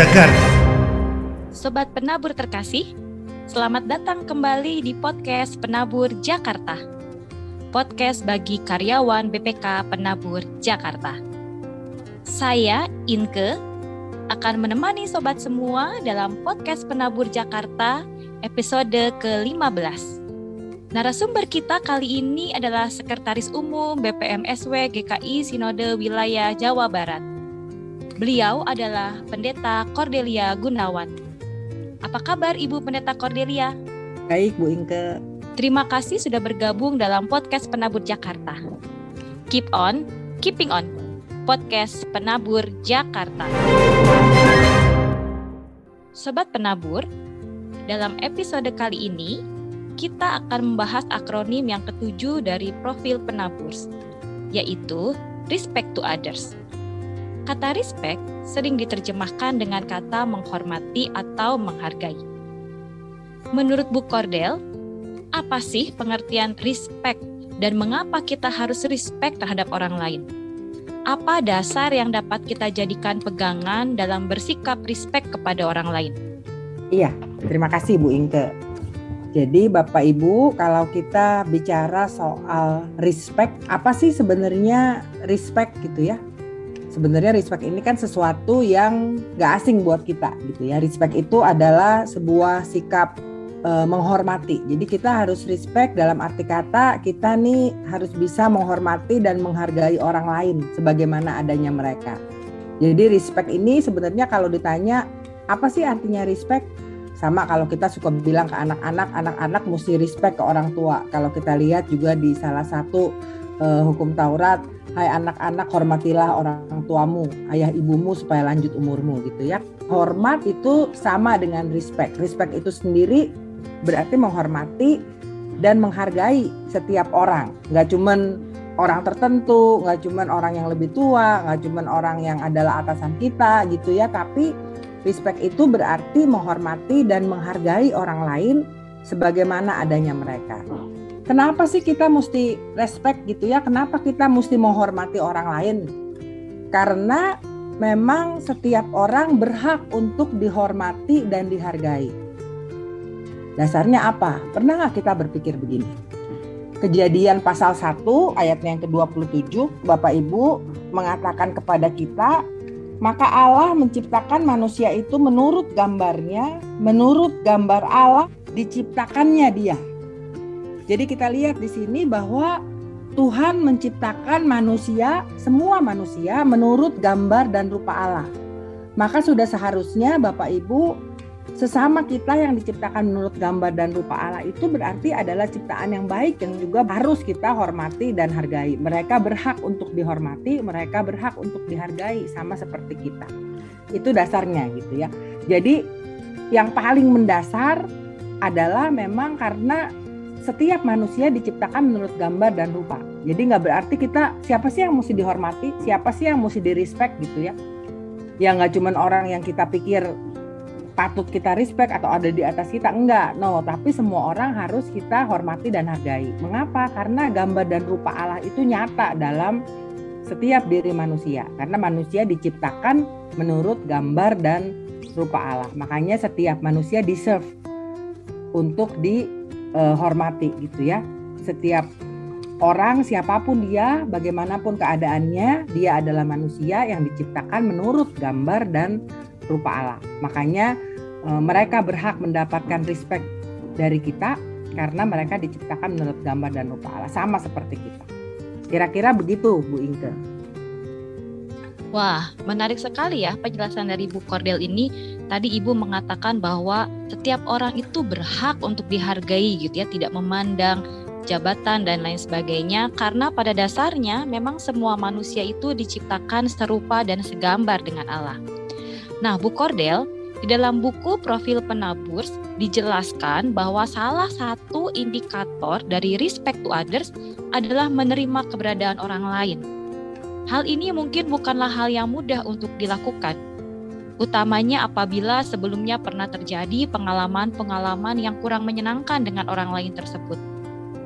Jakarta. Sobat penabur terkasih, selamat datang kembali di podcast Penabur Jakarta. Podcast bagi karyawan BPK Penabur Jakarta. Saya Inke akan menemani sobat semua dalam podcast Penabur Jakarta episode ke-15. Narasumber kita kali ini adalah Sekretaris Umum BPMSW GKI Sinode Wilayah Jawa Barat, Beliau adalah Pendeta Cordelia Gunawan. Apa kabar Ibu Pendeta Cordelia? Baik Bu Inke. Terima kasih sudah bergabung dalam podcast Penabur Jakarta. Keep on, keeping on. Podcast Penabur Jakarta. Sobat Penabur, dalam episode kali ini kita akan membahas akronim yang ketujuh dari profil penabur, yaitu respect to others. Kata respect sering diterjemahkan dengan kata menghormati atau menghargai. Menurut Bu Cordel, apa sih pengertian respect dan mengapa kita harus respect terhadap orang lain? Apa dasar yang dapat kita jadikan pegangan dalam bersikap respect kepada orang lain? Iya, terima kasih Bu Inke. Jadi Bapak Ibu, kalau kita bicara soal respect, apa sih sebenarnya respect gitu ya? Sebenarnya respect ini kan sesuatu yang gak asing buat kita gitu ya. Respect itu adalah sebuah sikap e, menghormati. Jadi kita harus respect dalam arti kata kita nih harus bisa menghormati dan menghargai orang lain sebagaimana adanya mereka. Jadi respect ini sebenarnya kalau ditanya apa sih artinya respect? Sama kalau kita suka bilang ke anak-anak, anak-anak mesti respect ke orang tua. Kalau kita lihat juga di salah satu uh, hukum Taurat, hai anak-anak hormatilah orang tuamu, ayah ibumu supaya lanjut umurmu gitu ya. Hormat itu sama dengan respect. Respect itu sendiri berarti menghormati dan menghargai setiap orang. Nggak cuman orang tertentu, nggak cuman orang yang lebih tua, nggak cuman orang yang adalah atasan kita gitu ya, tapi respect itu berarti menghormati dan menghargai orang lain sebagaimana adanya mereka kenapa sih kita mesti respect gitu ya? Kenapa kita mesti menghormati orang lain? Karena memang setiap orang berhak untuk dihormati dan dihargai. Dasarnya apa? Pernah nggak kita berpikir begini? Kejadian pasal 1 ayatnya yang ke-27 Bapak Ibu mengatakan kepada kita maka Allah menciptakan manusia itu menurut gambarnya, menurut gambar Allah diciptakannya dia. Jadi kita lihat di sini bahwa Tuhan menciptakan manusia, semua manusia menurut gambar dan rupa Allah. Maka sudah seharusnya Bapak Ibu sesama kita yang diciptakan menurut gambar dan rupa Allah itu berarti adalah ciptaan yang baik yang juga harus kita hormati dan hargai. Mereka berhak untuk dihormati, mereka berhak untuk dihargai sama seperti kita. Itu dasarnya gitu ya. Jadi yang paling mendasar adalah memang karena setiap manusia diciptakan menurut gambar dan rupa. Jadi nggak berarti kita siapa sih yang mesti dihormati, siapa sih yang mesti di respect gitu ya. Ya nggak cuman orang yang kita pikir patut kita respect atau ada di atas kita enggak no tapi semua orang harus kita hormati dan hargai. Mengapa? Karena gambar dan rupa Allah itu nyata dalam setiap diri manusia. Karena manusia diciptakan menurut gambar dan rupa Allah. Makanya setiap manusia deserve untuk di uh, hormati gitu ya. Setiap orang siapa pun dia, bagaimanapun keadaannya, dia adalah manusia yang diciptakan menurut gambar dan rupa Allah. Makanya uh, mereka berhak mendapatkan respect dari kita karena mereka diciptakan menurut gambar dan rupa Allah sama seperti kita. Kira-kira begitu Bu Inke. Wah, menarik sekali ya penjelasan dari Bu Kordel ini. Tadi Ibu mengatakan bahwa setiap orang itu berhak untuk dihargai gitu ya, tidak memandang jabatan dan lain sebagainya karena pada dasarnya memang semua manusia itu diciptakan serupa dan segambar dengan Allah. Nah, Bu Kordel, di dalam buku Profil Penabur dijelaskan bahwa salah satu indikator dari respect to others adalah menerima keberadaan orang lain Hal ini mungkin bukanlah hal yang mudah untuk dilakukan, utamanya apabila sebelumnya pernah terjadi pengalaman-pengalaman yang kurang menyenangkan dengan orang lain tersebut.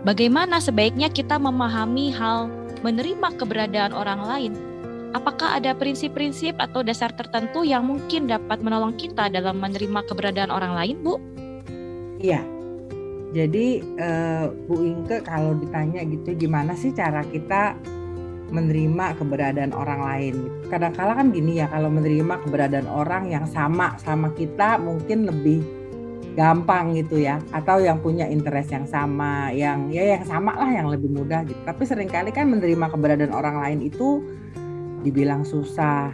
Bagaimana sebaiknya kita memahami hal menerima keberadaan orang lain? apakah ada prinsip-prinsip atau dasar tertentu yang mungkin dapat menolong kita dalam menerima keberadaan orang lain, Bu? Iya. Jadi uh, Bu Inke kalau ditanya gitu gimana sih cara kita menerima keberadaan orang lain. Kadang-kala kan gini ya kalau menerima keberadaan orang yang sama sama kita mungkin lebih gampang gitu ya. Atau yang punya interest yang sama yang ya yang sama lah yang lebih mudah gitu. Tapi sering kali kan menerima keberadaan orang lain itu dibilang susah.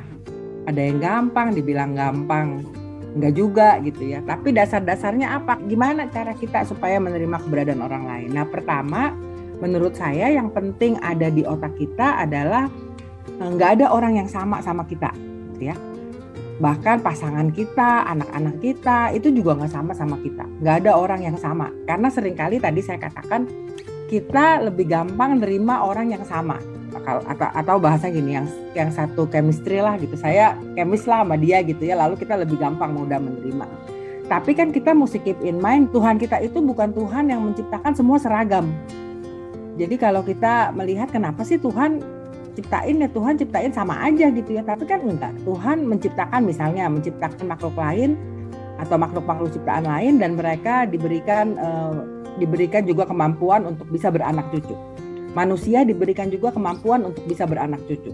Ada yang gampang dibilang gampang. Enggak juga gitu ya. Tapi dasar-dasarnya apa? Gimana cara kita supaya menerima keberadaan orang lain? Nah pertama menurut saya yang penting ada di otak kita adalah enggak ada orang yang sama sama kita gitu ya bahkan pasangan kita, anak-anak kita itu juga nggak sama sama kita. Nggak ada orang yang sama. Karena sering kali tadi saya katakan kita lebih gampang nerima orang yang sama. Atau, atau bahasa gini yang yang satu chemistry lah gitu. Saya kemis lah sama dia gitu ya. Lalu kita lebih gampang mudah menerima. Tapi kan kita mesti keep in mind Tuhan kita itu bukan Tuhan yang menciptakan semua seragam. Jadi kalau kita melihat kenapa sih Tuhan ciptain ya Tuhan ciptain sama aja gitu ya. Tapi kan enggak Tuhan menciptakan misalnya menciptakan makhluk lain atau makhluk-makhluk ciptaan lain dan mereka diberikan uh, diberikan juga kemampuan untuk bisa beranak cucu. Manusia diberikan juga kemampuan untuk bisa beranak cucu.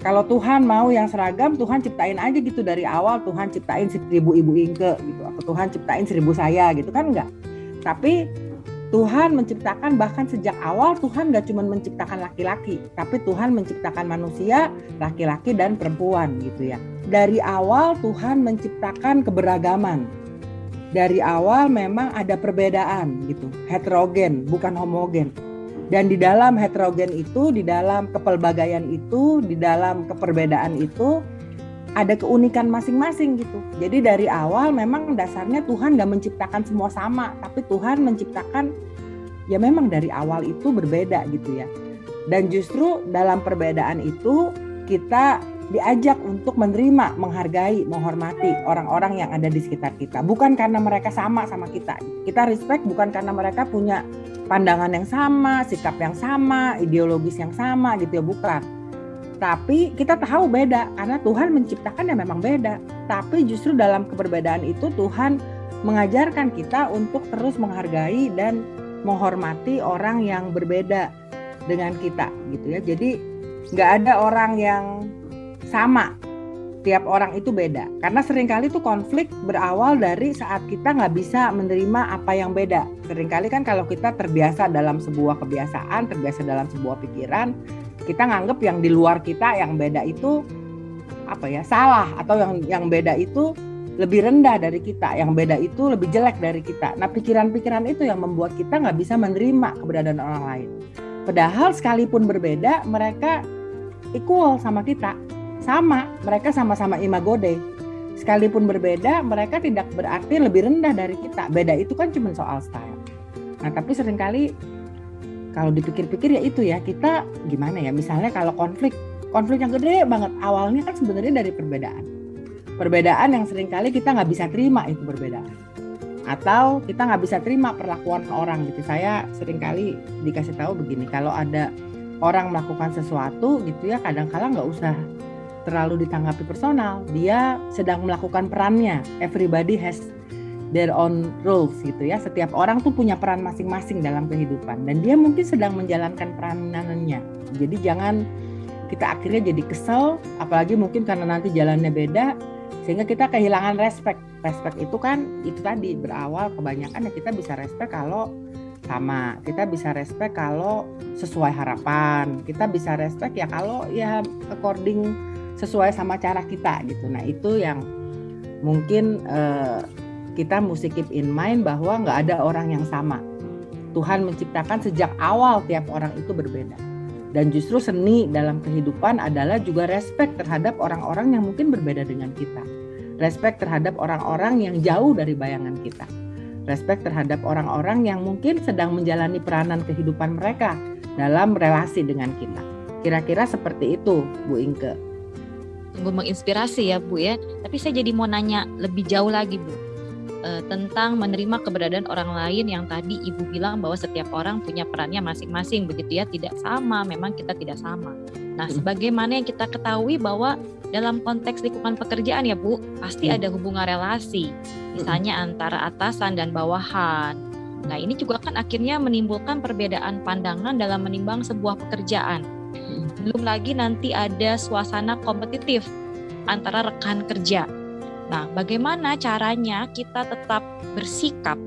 Kalau Tuhan mau yang seragam Tuhan ciptain aja gitu. Dari awal Tuhan ciptain seribu ibu ingke gitu atau Tuhan ciptain seribu saya gitu kan enggak. Tapi Tuhan menciptakan bahkan sejak awal Tuhan gak cuma menciptakan laki-laki, tapi Tuhan menciptakan manusia, laki-laki dan perempuan gitu ya. Dari awal Tuhan menciptakan keberagaman. Dari awal memang ada perbedaan gitu, heterogen bukan homogen. Dan di dalam heterogen itu, di dalam kepelbagaian itu, di dalam keperbedaan itu ada keunikan masing-masing gitu. Jadi dari awal memang dasarnya Tuhan gak menciptakan semua sama, tapi Tuhan menciptakan ya memang dari awal itu berbeda gitu ya. Dan justru dalam perbedaan itu kita diajak untuk menerima, menghargai, menghormati orang-orang yang ada di sekitar kita. Bukan karena mereka sama sama kita. Kita respect bukan karena mereka punya pandangan yang sama, sikap yang sama, ideologis yang sama gitu ya, bukan tapi kita tahu beda karena Tuhan menciptakan yang memang beda. Tapi justru dalam keberbedaan itu Tuhan mengajarkan kita untuk terus menghargai dan menghormati orang yang berbeda dengan kita gitu ya. Jadi nggak ada orang yang sama. Tiap orang itu beda. Karena sering kali tuh konflik berawal dari saat kita nggak bisa menerima apa yang beda. Seringkali kan kalau kita terbiasa dalam sebuah kebiasaan, terbiasa dalam sebuah pikiran, kita nganggep yang di luar kita yang beda itu apa ya salah atau yang yang beda itu lebih rendah dari kita, yang beda itu lebih jelek dari kita. Nah pikiran-pikiran itu yang membuat kita nggak bisa menerima keberadaan orang lain. Padahal sekalipun berbeda, mereka equal sama kita, sama, mereka sama-sama imagode. Sekalipun berbeda, mereka tidak berarti lebih rendah dari kita. Beda itu kan cuma soal style. Nah tapi sering kali kalau dipikir-pikir ya itu ya kita gimana ya? Misalnya kalau konflik konflik yang gede banget. Awalnya kan sebenarnya dari perbedaan. Perbedaan yang sering kali kita nggak bisa terima itu perbedaan. Atau kita nggak bisa terima perlakuan orang gitu. Saya sering kali dikasih tahu begini kalau ada orang melakukan sesuatu gitu ya kadang-kala nggak usah terlalu ditanggapi personal. Dia sedang melakukan perannya. Everybody has their own roles gitu ya. Setiap orang tuh punya peran masing-masing dalam kehidupan dan dia mungkin sedang menjalankan peranannya. Jadi jangan kita akhirnya jadi kesel, apalagi mungkin karena nanti jalannya beda sehingga kita kehilangan respect. Respect itu kan itu tadi berawal kebanyakan ya kita bisa respect kalau sama. Kita bisa respect kalau sesuai harapan. Kita bisa respect ya kalau ya according sesuai sama cara kita gitu. Nah, itu yang mungkin eh, kita mesti keep in mind bahwa nggak ada orang yang sama. Tuhan menciptakan sejak awal tiap orang itu berbeda. Dan justru seni dalam kehidupan adalah juga respect terhadap orang-orang yang mungkin berbeda dengan kita. Respect terhadap orang-orang yang jauh dari bayangan kita. Respect terhadap orang-orang yang mungkin sedang menjalani peranan kehidupan mereka dalam relasi dengan kita. Kira-kira seperti itu, Bu Inke. Sungguh menginspirasi ya Bu ya. Tapi saya jadi mau nanya lebih jauh lagi Bu uh, tentang menerima keberadaan orang lain yang tadi Ibu bilang bahwa setiap orang punya perannya masing-masing begitu ya, tidak sama, memang kita tidak sama. Nah, sebagaimana yang kita ketahui bahwa dalam konteks lingkungan pekerjaan ya Bu, pasti hmm. ada hubungan relasi, misalnya antara atasan dan bawahan. Nah, ini juga kan akhirnya menimbulkan perbedaan pandangan dalam menimbang sebuah pekerjaan. Belum lagi nanti ada suasana kompetitif antara rekan kerja. Nah, bagaimana caranya kita tetap bersikap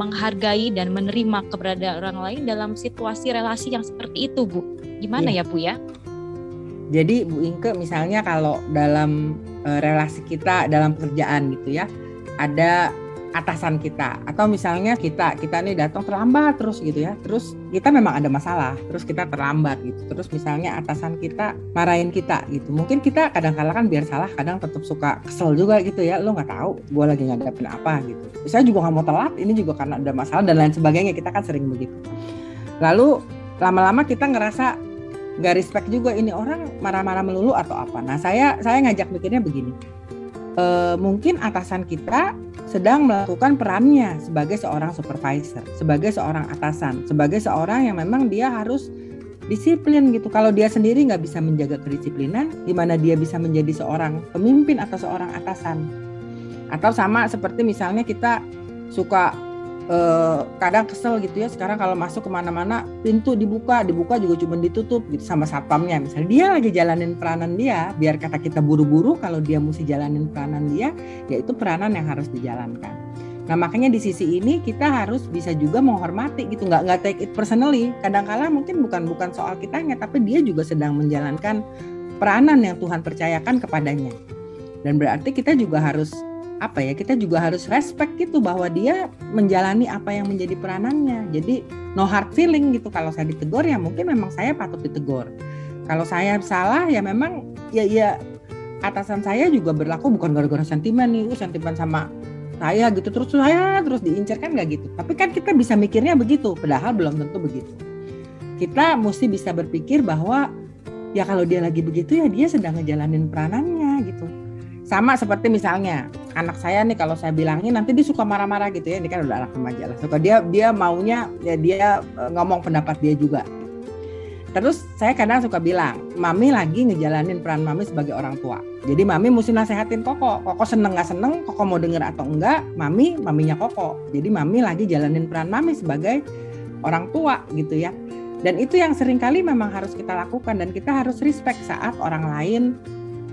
menghargai dan menerima keberadaan orang lain dalam situasi relasi yang seperti itu, Bu? Gimana ya, ya Bu ya? Jadi Bu Inke misalnya kalau dalam e, relasi kita dalam pekerjaan gitu ya, ada atasan kita. Atau misalnya kita kita nih datang terlambat terus gitu ya. Terus kita memang ada masalah terus kita terlambat gitu. Terus misalnya atasan kita marahin kita gitu. Mungkin kita kadang-kala kan biar salah kadang tetap suka kesel juga gitu ya. Lo nggak tahu gue lagi ngadepin apa gitu. Saya juga nggak mau telat ini juga karena ada masalah dan lain sebagainya. Kita kan sering begitu. Lalu lama-lama kita ngerasa nggak respect juga ini orang marah-marah melulu atau apa. Nah saya saya ngajak mikirnya begini e, mungkin atasan kita sedang melakukan perannya sebagai seorang supervisor, sebagai seorang atasan, sebagai seorang yang memang dia harus disiplin gitu. Kalau dia sendiri nggak bisa menjaga kedisiplinan, gimana dia bisa menjadi seorang pemimpin atau seorang atasan? Atau sama seperti misalnya kita suka eh, kadang kesel gitu ya sekarang kalau masuk ke mana-mana pintu dibuka dibuka juga cuma ditutup gitu sama satpamnya. Misalnya dia lagi jalanin peranan dia biar kata kita buru-buru kalau dia mesti jalanin peranan dia ya itu peranan yang harus dijalankan. Nah makanya di sisi ini kita harus bisa juga menghormati gitu nggak nggak take it personally. Kadang-kala mungkin bukan bukan soal kitanya tapi dia juga sedang menjalankan peranan yang Tuhan percayakan kepadanya. Dan berarti kita juga harus apa ya kita juga harus respect gitu bahwa dia menjalani apa yang menjadi peranannya. Jadi no hard feeling gitu. Kalau saya ditegur ya mungkin memang saya patut ditegur. Kalau saya salah ya memang ya ya atasan saya juga berlaku bukan gara-gara sentimen nih uh, sentimen sama saya gitu. Terus saya terus diincar kan nggak gitu. Tapi kan kita bisa mikirnya begitu padahal belum tentu begitu. Kita mesti bisa berpikir bahwa ya kalau dia lagi begitu ya dia sedang ngejalanin peranannya gitu. Sama seperti misalnya anak saya nih kalau saya bilangin nanti dia suka marah-marah gitu ya. Ini kan udah anak remaja lah. Suka dia dia maunya ya dia e, ngomong pendapat dia juga. Terus saya kadang suka bilang mami lagi ngejalanin peran mami sebagai orang tua. Jadi mami mesti nasehatin koko. Koko seneng nggak seneng koko mau denger atau enggak mami maminya koko. Jadi mami lagi jalanin peran mami sebagai orang tua gitu ya. Dan itu yang sering kali memang harus kita lakukan dan kita harus respect saat orang lain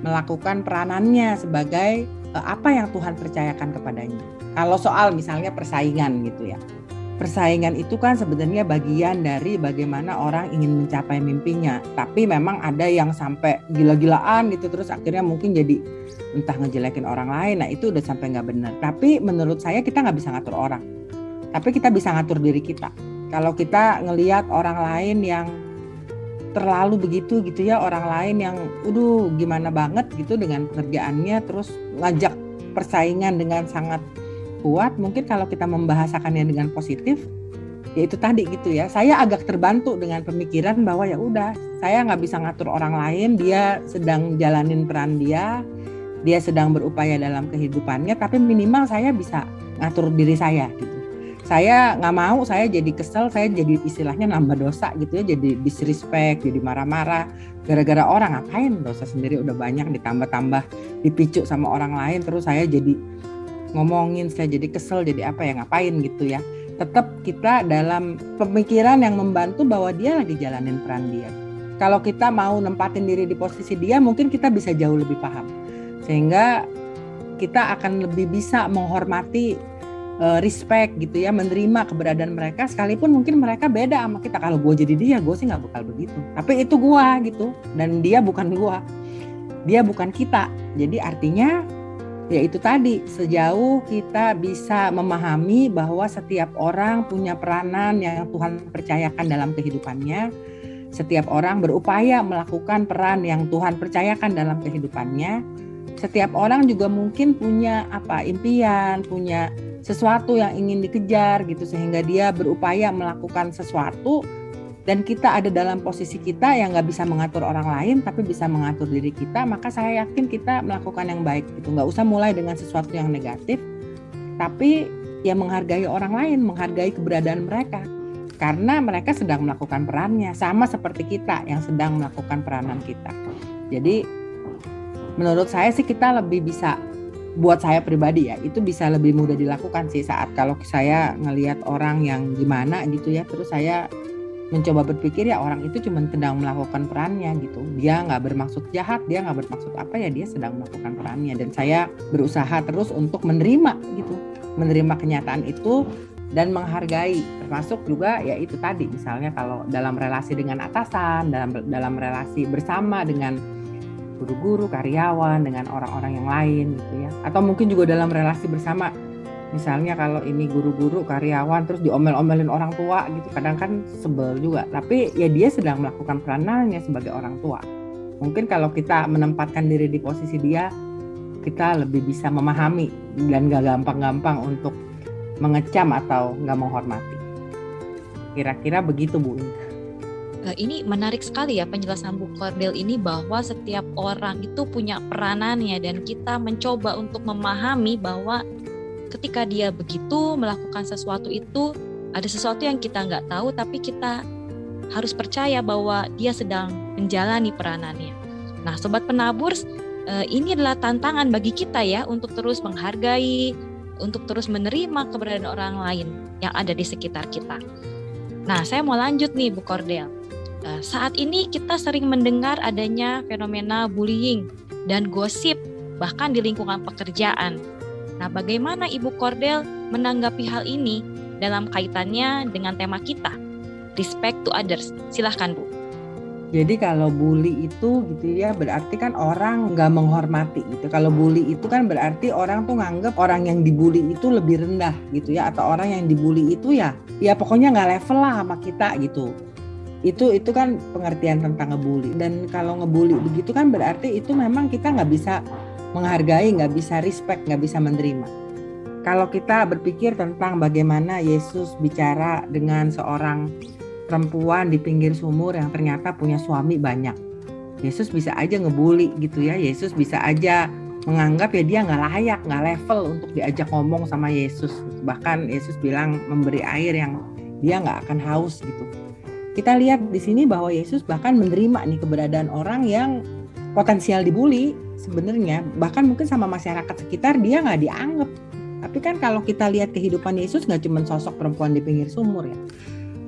melakukan peranannya sebagai apa yang Tuhan percayakan kepadanya. Kalau soal misalnya persaingan gitu ya. Persaingan itu kan sebenarnya bagian dari bagaimana orang ingin mencapai mimpinya. Tapi memang ada yang sampai gila-gilaan gitu terus akhirnya mungkin jadi entah ngejelekin orang lain. Nah itu udah sampai nggak benar. Tapi menurut saya kita nggak bisa ngatur orang. Tapi kita bisa ngatur diri kita. Kalau kita ngelihat orang lain yang terlalu begitu gitu ya orang lain yang udah gimana banget gitu dengan pekerjaannya terus ngajak persaingan dengan sangat kuat. Mungkin kalau kita membahasakannya dengan positif ya itu tadi gitu ya. Saya agak terbantu dengan pemikiran bahwa ya udah saya nggak bisa ngatur orang lain dia sedang jalanin peran dia dia sedang berupaya dalam kehidupannya tapi minimal saya bisa ngatur diri saya gitu saya nggak mau saya jadi kesel saya jadi istilahnya nambah dosa gitu ya jadi disrespect jadi marah-marah. Gara-gara orang ngapain dosa sendiri? Udah banyak ditambah-tambah dipicu sama orang lain terus saya jadi ngomongin saya jadi kesel jadi apa ya ngapain gitu ya. Tetap kita dalam pemikiran yang membantu bahwa dia lagi jalanin peran dia. Kalau kita mau nempatin diri di posisi dia mungkin kita bisa jauh lebih paham. Sehingga kita akan lebih bisa menghormati uh, respect gitu ya menerima keberadaan mereka sekalipun mungkin mereka beda sama kita. Kalau gue jadi dia gue sih nggak bakal begitu. Tapi itu gue gitu dan dia bukan gue dia bukan kita. Jadi artinya ya itu tadi sejauh kita bisa memahami bahwa setiap orang punya peranan yang Tuhan percayakan dalam kehidupannya setiap orang berupaya melakukan peran yang Tuhan percayakan dalam kehidupannya setiap orang juga mungkin punya apa impian punya sesuatu yang ingin dikejar gitu sehingga dia berupaya melakukan sesuatu dan kita ada dalam posisi kita yang nggak bisa mengatur orang lain tapi bisa mengatur diri kita maka saya yakin kita melakukan yang baik gitu nggak usah mulai dengan sesuatu yang negatif tapi ya menghargai orang lain, menghargai keberadaan mereka. Karena mereka sedang melakukan perannya, sama seperti kita yang sedang melakukan peranan kita. Jadi menurut saya sih kita lebih bisa buat saya pribadi ya itu bisa lebih mudah dilakukan sih saat kalau saya ngelihat orang yang gimana gitu ya. Terus saya mencoba berpikir ya orang itu cuma sedang melakukan perannya gitu. Dia nggak bermaksud jahat dia nggak bermaksud apa ya dia sedang melakukan perannya. Dan saya berusaha terus untuk menerima gitu menerima kenyataan itu dan menghargai. Termasuk juga ya itu tadi misalnya kalau dalam relasi dengan atasan dalam dalam relasi bersama dengan guru-guru, karyawan, dengan orang-orang yang lain gitu ya. Atau mungkin juga dalam relasi bersama. Misalnya kalau ini guru-guru, karyawan terus diomel-omelin orang tua gitu. Kadang kan sebel juga. Tapi ya dia sedang melakukan peranannya sebagai orang tua. Mungkin kalau kita menempatkan diri di posisi dia, kita lebih bisa memahami dan gak gampang-gampang untuk mengecam atau nggak menghormati. Kira-kira begitu Bu uh, ini menarik sekali ya penjelasan Bu Cordel ini bahwa setiap orang itu punya peranannya dan kita mencoba untuk memahami bahwa ketika dia begitu melakukan sesuatu itu ada sesuatu yang kita nggak tahu tapi kita harus percaya bahwa dia sedang menjalani peranannya. Nah, sobat penabur, uh, ini adalah tantangan bagi kita ya untuk terus menghargai, untuk terus menerima keberadaan orang lain yang ada di sekitar kita. Nah, saya mau lanjut nih Bu Cordel. Eh, saat ini kita sering mendengar adanya fenomena bullying dan gosip bahkan di lingkungan pekerjaan. Nah, bagaimana Ibu Kordel menanggapi hal ini dalam kaitannya dengan tema kita, respect to others? Silahkan Bu. Jadi kalau bully itu gitu ya berarti kan orang nggak menghormati gitu. Kalau bully itu kan berarti orang tuh nganggep orang yang dibully itu lebih rendah gitu ya atau orang yang dibully itu ya ya pokoknya nggak level lah sama kita gitu itu itu kan pengertian tentang ngebully. Dan kalau ngebully begitu kan berarti itu memang kita nggak bisa menghargai nggak bisa respect nggak bisa menerima. Kalau kita berpikir tentang bagaimana Yesus bicara dengan seorang perempuan di pinggir sumur yang ternyata punya suami banyak Yesus bisa aja ngebully gitu ya. Yesus bisa aja menganggap ya dia nggak layak nggak level untuk diajak ngomong sama Yesus. Bahkan Yesus bilang memberi air yang dia nggak akan haus gitu kita lihat di sini bahwa Yesus bahkan menerima nih keberadaan orang yang potensial dibully sebenarnya. Bahkan mungkin sama masyarakat sekitar dia nggak dianggap. Tapi kan kalau kita lihat kehidupan Yesus nggak cuma sosok perempuan di pinggir sumur ya.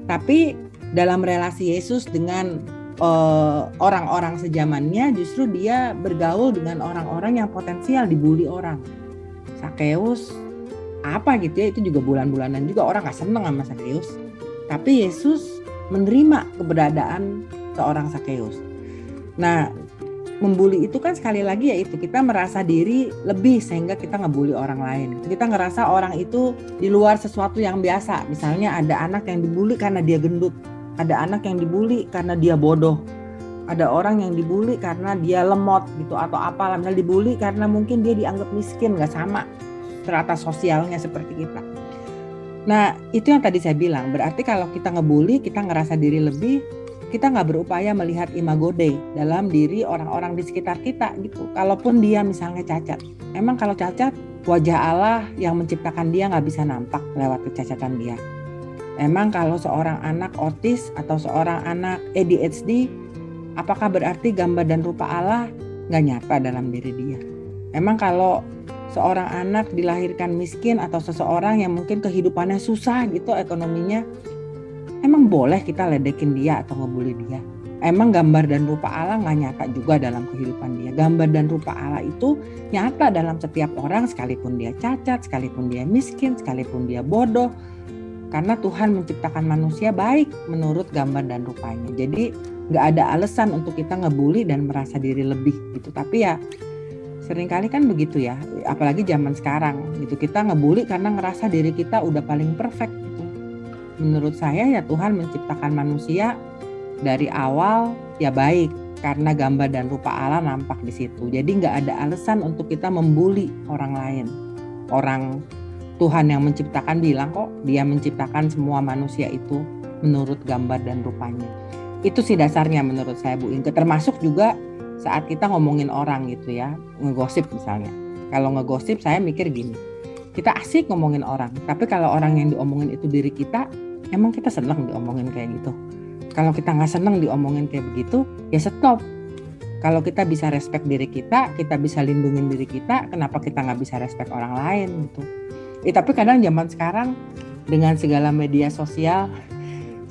Tapi dalam relasi Yesus dengan eh, orang-orang uh, sejamannya justru dia bergaul dengan orang-orang yang potensial dibully orang. Sakeus apa gitu ya itu juga bulan-bulanan juga. Orang nggak seneng sama Sakeus tapi Yesus menerima keberadaan seorang Sakeus. Nah, membuli itu kan sekali lagi yaitu kita merasa diri lebih sehingga kita ngebully orang lain. Kita ngerasa orang itu di luar sesuatu yang biasa. Misalnya ada anak yang dibully karena dia gendut, ada anak yang dibully karena dia bodoh, ada orang yang dibully karena dia lemot gitu atau apalah. Misalnya dibully karena mungkin dia dianggap miskin, nggak sama strata sosialnya seperti kita. Nah, itu yang tadi saya bilang. Berarti kalau kita ngebully, kita ngerasa diri lebih, kita nggak berupaya melihat imago Dei dalam diri orang-orang di sekitar kita gitu. Kalaupun dia misalnya cacat. Emang kalau cacat, wajah Allah yang menciptakan dia nggak bisa nampak lewat kecacatan dia. Emang kalau seorang anak otis atau seorang anak ADHD, apakah berarti gambar dan rupa Allah nggak nyata dalam diri dia? Emang kalau seorang anak dilahirkan miskin atau seseorang yang mungkin kehidupannya susah gitu ekonominya emang boleh kita ledekin dia atau ngebully dia? Emang gambar dan rupa Allah nggak nyata juga dalam kehidupan dia? Gambar dan rupa Allah itu nyata dalam setiap orang sekalipun dia cacat sekalipun dia miskin sekalipun dia bodoh. Karena Tuhan menciptakan manusia baik menurut gambar dan rupanya. Jadi nggak ada alasan untuk kita ngebully dan merasa diri lebih gitu. Tapi ya sering kali kan begitu ya apalagi zaman sekarang gitu. Kita ngebully karena ngerasa diri kita udah paling perfect gitu. Menurut saya ya Tuhan menciptakan manusia dari awal ya baik karena gambar dan rupa Allah nampak di situ. Jadi nggak ada alasan untuk kita membuli orang lain. Orang Tuhan yang menciptakan bilang kok dia menciptakan semua manusia itu menurut gambar dan rupanya. Itu sih dasarnya menurut saya Bu Inke termasuk juga saat kita ngomongin orang gitu ya ngegosip misalnya kalau ngegosip saya mikir gini kita asik ngomongin orang. Tapi kalau orang yang diomongin itu diri kita, emang kita senang diomongin kayak gitu. Kalau kita nggak senang diomongin kayak begitu, ya stop. Kalau kita bisa respect diri kita, kita bisa lindungin diri kita, kenapa kita nggak bisa respect orang lain gitu? Eh, tapi kadang zaman sekarang dengan segala media sosial,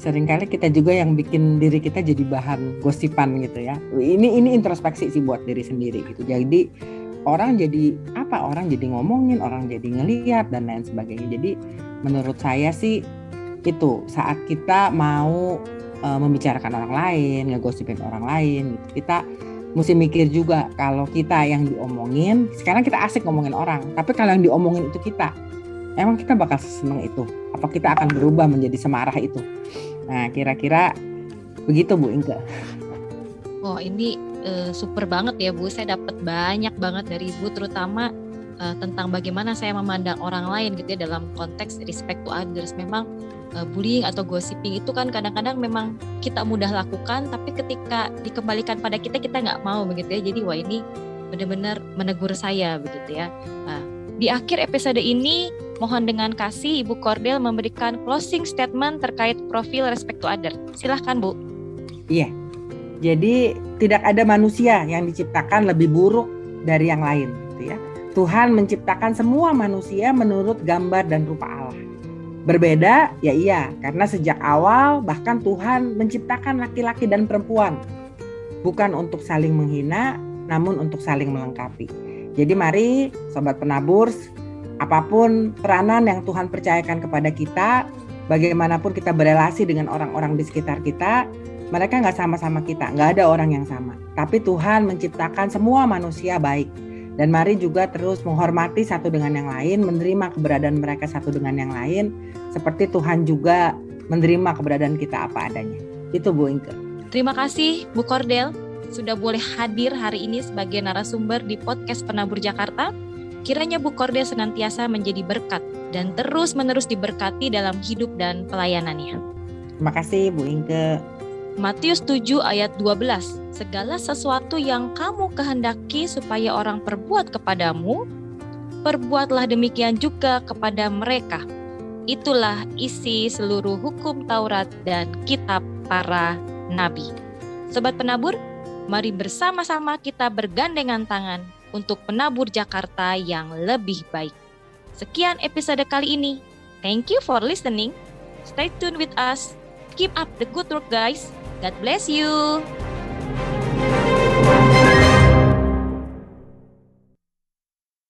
sering kali kita juga yang bikin diri kita jadi bahan gosipan gitu ya. Ini ini introspeksi sih buat diri sendiri gitu. Jadi orang jadi apa? Orang jadi ngomongin, orang jadi ngeliat dan lain sebagainya. Jadi menurut saya sih itu saat kita mau e, membicarakan orang lain, ngegosipin orang lain, gitu, kita mesti mikir juga kalau kita yang diomongin, sekarang kita asik ngomongin orang, tapi kalau yang diomongin itu kita, emang kita bakal seneng itu? Apa kita akan berubah menjadi semarah itu? Nah, kira-kira begitu Bu Inke. Oh, ini uh, super banget ya Bu. Saya dapat banyak banget dari Ibu terutama uh, tentang bagaimana saya memandang orang lain gitu ya dalam konteks respect to others. Memang uh, bullying atau gossiping itu kan kadang-kadang memang kita mudah lakukan tapi ketika dikembalikan pada kita kita nggak mau begitu ya. Jadi wah ini benar-benar menegur saya begitu ya. Nah, di akhir episode ini mohon dengan kasih Ibu Kordel memberikan closing statement terkait profil respect to others. Silahkan Bu. Iya. Jadi tidak ada manusia yang diciptakan lebih buruk dari yang lain gitu ya. Tuhan menciptakan semua manusia menurut gambar dan rupa Allah. Berbeda ya iya, karena sejak awal bahkan Tuhan menciptakan laki-laki dan perempuan bukan untuk saling menghina, namun untuk saling melengkapi. Jadi mari sobat penabur, apa pun peranan yang Tuhan percayakan kepada kita, bagaimanapun kita berelasi dengan orang-orang di sekitar kita, mereka nggak sama-sama kita, nggak ada orang yang sama. Tapi Tuhan menciptakan semua manusia baik. Dan mari juga terus menghormati satu dengan yang lain, menerima keberadaan mereka satu dengan yang lain, seperti Tuhan juga menerima keberadaan kita apa adanya. Itu Bu Inke. Terima kasih Bu Kordel sudah boleh hadir hari ini sebagai narasumber di podcast Penabur Jakarta. Kiranya Bu Kordel senantiasa menjadi berkat dan terus-menerus diberkati dalam hidup dan pelayanannya. Terima kasih Bu Inke. Matius 7 ayat 12. Segala sesuatu yang kamu kehendaki supaya orang perbuat kepadamu, perbuatlah demikian juga kepada mereka. Itulah isi seluruh hukum Taurat dan kitab para nabi. Sobat penabur, mari bersama-sama kita bergandengan tangan untuk penabur Jakarta yang lebih baik. Sekian episode kali ini. Thank you for listening. Stay tuned with us. Keep up the good work guys. God bless you.